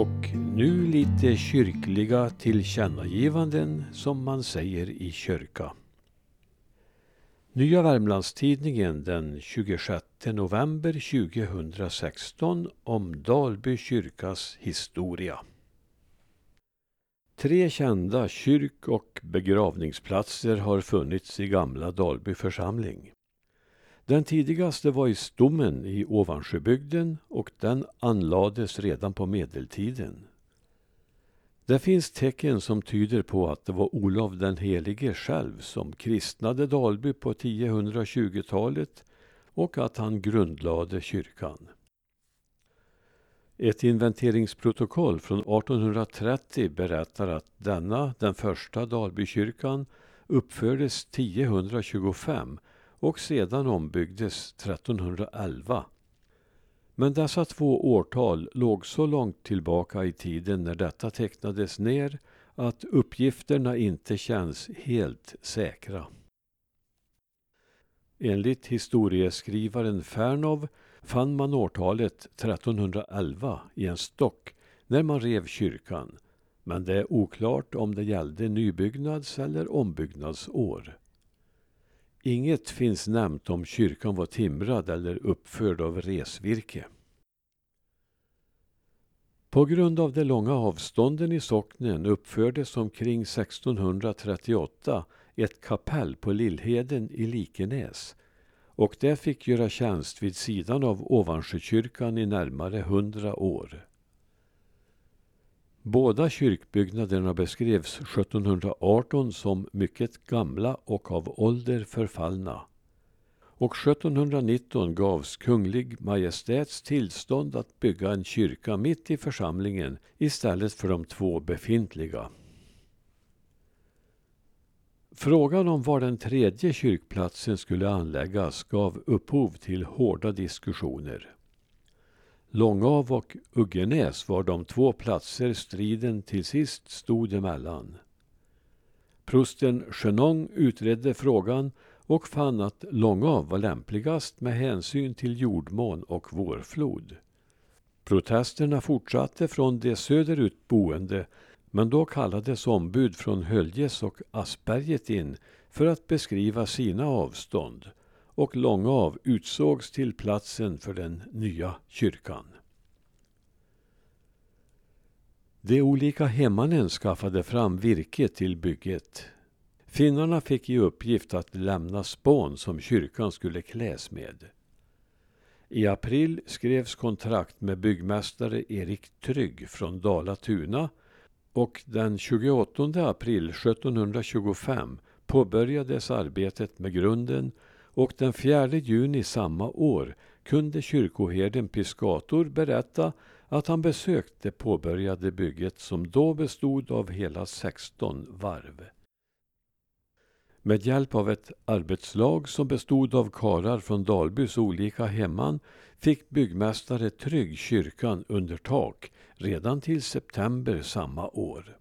Och nu lite kyrkliga tillkännagivanden som man säger i kyrka. Nya Värmlandstidningen den 26 november 2016 om Dalby kyrkas historia. Tre kända kyrk och begravningsplatser har funnits i gamla Dalby församling. Den tidigaste var i Stommen i Ovansjöbygden och den anlades redan på medeltiden. Det finns tecken som tyder på att det var Olof den helige själv som kristnade Dalby på 1020-talet och att han grundlade kyrkan. Ett inventeringsprotokoll från 1830 berättar att denna, den första Dalbykyrkan, uppfördes 1025 och sedan ombyggdes 1311. Men dessa två årtal låg så långt tillbaka i tiden när detta tecknades ner att uppgifterna inte känns helt säkra. Enligt historieskrivaren Fernov fann man årtalet 1311 i en stock när man rev kyrkan men det är oklart om det gällde nybyggnads eller ombyggnadsår. Inget finns nämnt om kyrkan var timrad eller uppförd av resvirke. På grund av de långa avstånden i socknen uppfördes omkring 1638 ett kapell på Lillheden i Likenäs och det fick göra tjänst vid sidan av Ovansjökyrkan i närmare hundra år. Båda kyrkbyggnaderna beskrevs 1718 som mycket gamla och av ålder förfallna. Och 1719 gavs Kunglig Majestäts tillstånd att bygga en kyrka mitt i församlingen istället för de två befintliga. Frågan om var den tredje kyrkplatsen skulle anläggas gav upphov till hårda diskussioner. Långav och Uggenäs var de två platser striden till sist stod emellan. Prosten Chenong utredde frågan och fann att Långav var lämpligast med hänsyn till jordmån och vårflod. Protesterna fortsatte från de söderut boende men då kallades ombud från Höljes och Asperget in för att beskriva sina avstånd och Långav utsågs till platsen för den nya kyrkan. De olika hemmanen skaffade fram virke till bygget. Finnarna fick i uppgift att lämna spån som kyrkan skulle kläs med. I april skrevs kontrakt med byggmästare Erik Trygg från Dala-Tuna och den 28 april 1725 påbörjades arbetet med grunden och den 4 juni samma år kunde kyrkoherden Piscator berätta att han besökt det påbörjade bygget som då bestod av hela 16 varv. Med hjälp av ett arbetslag som bestod av karar från Dalbys olika hemman fick byggmästare Trygg kyrkan under tak redan till september samma år.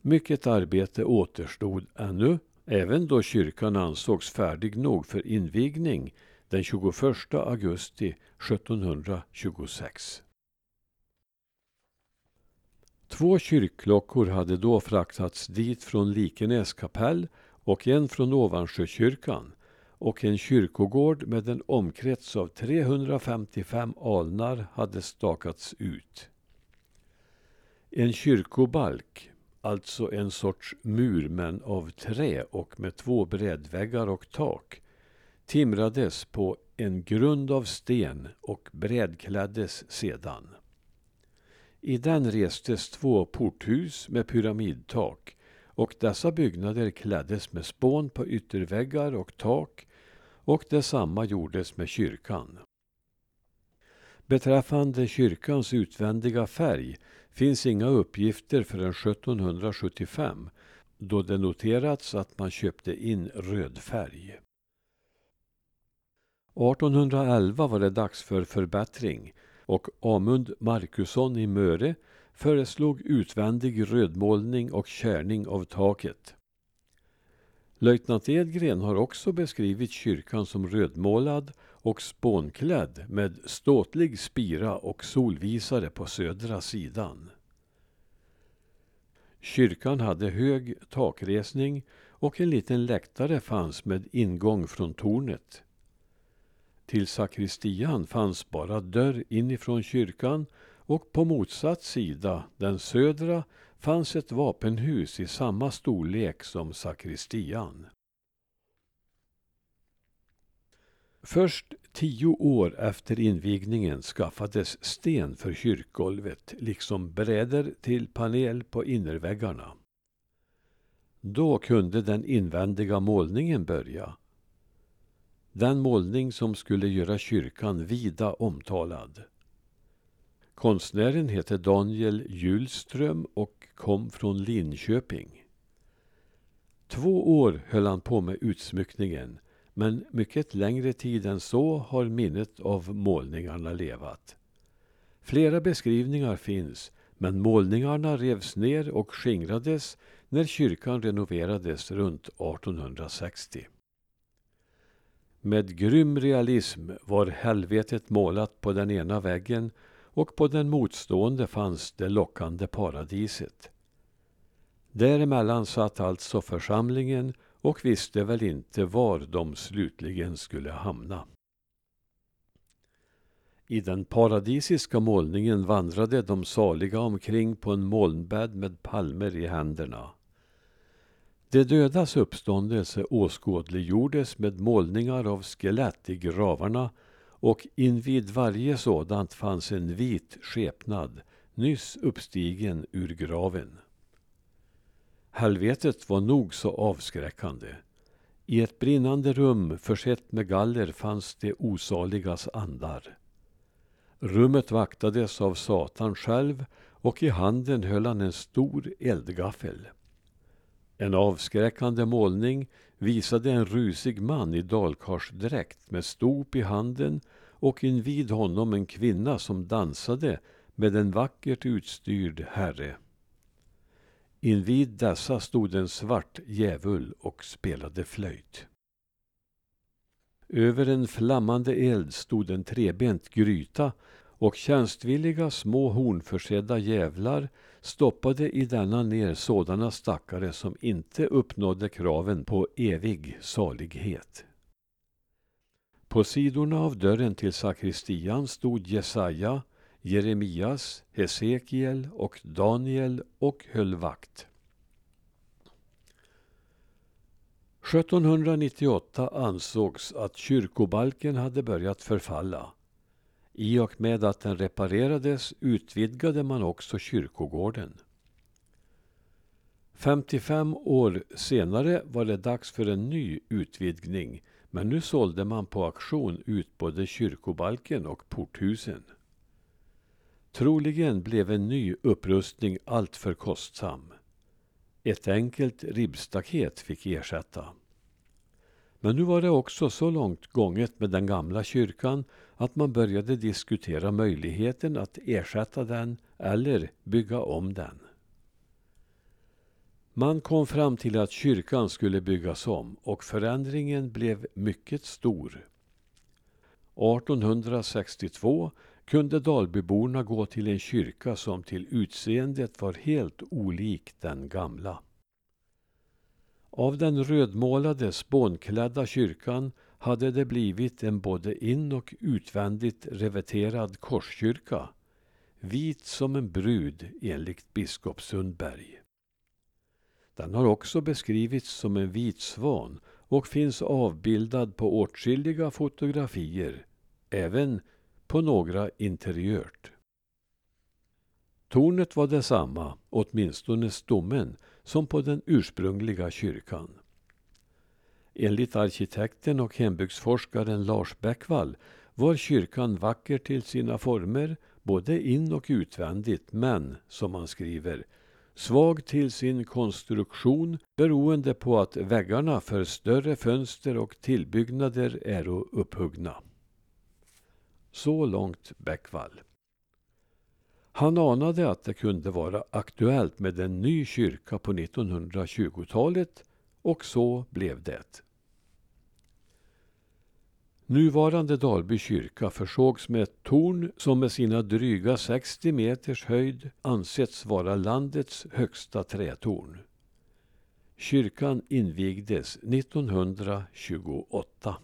Mycket arbete återstod ännu, även då kyrkan ansågs färdig nog för invigning den 21 augusti 1726. Två kyrkklockor hade då fraktats dit från Likenäs kapell och en från Ovansjökyrkan och en kyrkogård med en omkrets av 355 alnar hade stakats ut. En kyrkobalk, alltså en sorts mur men av trä och med två brädväggar och tak, timrades på en grund av sten och brädkläddes sedan. I den restes två porthus med pyramidtak och dessa byggnader kläddes med spån på ytterväggar och tak och detsamma gjordes med kyrkan. Beträffande kyrkans utvändiga färg finns inga uppgifter förrän 1775 då det noterats att man köpte in röd färg. 1811 var det dags för förbättring och Amund Markusson i Möre föreslog utvändig rödmålning och kärning av taket. Löjtnant Edgren har också beskrivit kyrkan som rödmålad och spånklädd med ståtlig spira och solvisare på södra sidan. Kyrkan hade hög takresning och en liten läktare fanns med ingång från tornet. Till sakristian fanns bara dörr inifrån kyrkan och på motsatt sida, den södra, fanns ett vapenhus i samma storlek som sakristian. Först tio år efter invigningen skaffades sten för kyrkgolvet liksom bräder till panel på innerväggarna. Då kunde den invändiga målningen börja. Den målning som skulle göra kyrkan vida omtalad. Konstnären hette Daniel Hjulström och kom från Linköping. Två år höll han på med utsmyckningen men mycket längre tid än så har minnet av målningarna levat. Flera beskrivningar finns men målningarna revs ner och skingrades när kyrkan renoverades runt 1860. Med grym realism var helvetet målat på den ena väggen och på den motstående fanns det lockande paradiset. Däremellan satt alltså församlingen och visste väl inte var de slutligen skulle hamna. I den paradisiska målningen vandrade de saliga omkring på en molnbädd med palmer i händerna. De dödas uppståndelse åskådliggjordes med målningar av skelett i gravarna och invid varje sådant fanns en vit skepnad, nyss uppstigen ur graven. Helvetet var nog så avskräckande. I ett brinnande rum försett med galler fanns de osaligas andar. Rummet vaktades av Satan själv och i handen höll han en stor eldgaffel. En avskräckande målning visade en rusig man i dalkarsdräkt med stop i handen och invid honom en kvinna som dansade med en vackert utstyrd herre. Invid dessa stod en svart djävul och spelade flöjt. Över en flammande eld stod en trebent gryta och tjänstvilliga små hornförsedda djävlar stoppade i denna ner sådana stackare som inte uppnådde kraven på evig salighet. På sidorna av dörren till sakristian stod Jesaja, Jeremias, Hesekiel och Daniel och höll vakt. 1798 ansågs att kyrkobalken hade börjat förfalla. I och med att den reparerades utvidgade man också kyrkogården. 55 år senare var det dags för en ny utvidgning men nu sålde man på auktion ut både kyrkobalken och porthusen. Troligen blev en ny upprustning alltför kostsam. Ett enkelt ribbstaket fick ersätta. Men nu var det också så långt gånget med den gamla kyrkan att man började diskutera möjligheten att ersätta den eller bygga om den. Man kom fram till att kyrkan skulle byggas om och förändringen blev mycket stor. 1862 kunde Dalbyborna gå till en kyrka som till utseendet var helt olik den gamla. Av den rödmålade spånklädda kyrkan hade det blivit en både in och utvändigt reveterad korskyrka, vit som en brud enligt biskop Sundberg. Den har också beskrivits som en vit svan och finns avbildad på åtskilliga fotografier, även på några interiört. Tornet var detsamma, åtminstone stommen, som på den ursprungliga kyrkan. Enligt arkitekten och hembygdsforskaren Lars Bäckvall var kyrkan vacker till sina former, både in och utvändigt, men, som han skriver, svag till sin konstruktion beroende på att väggarna för större fönster och tillbyggnader är upphuggna. Så långt Bäckvall. Han anade att det kunde vara aktuellt med en ny kyrka på 1920-talet Och så blev det. Nuvarande Dalby kyrka försågs med ett torn som med sina dryga 60 meters höjd ansetts vara landets högsta trätorn. Kyrkan invigdes 1928.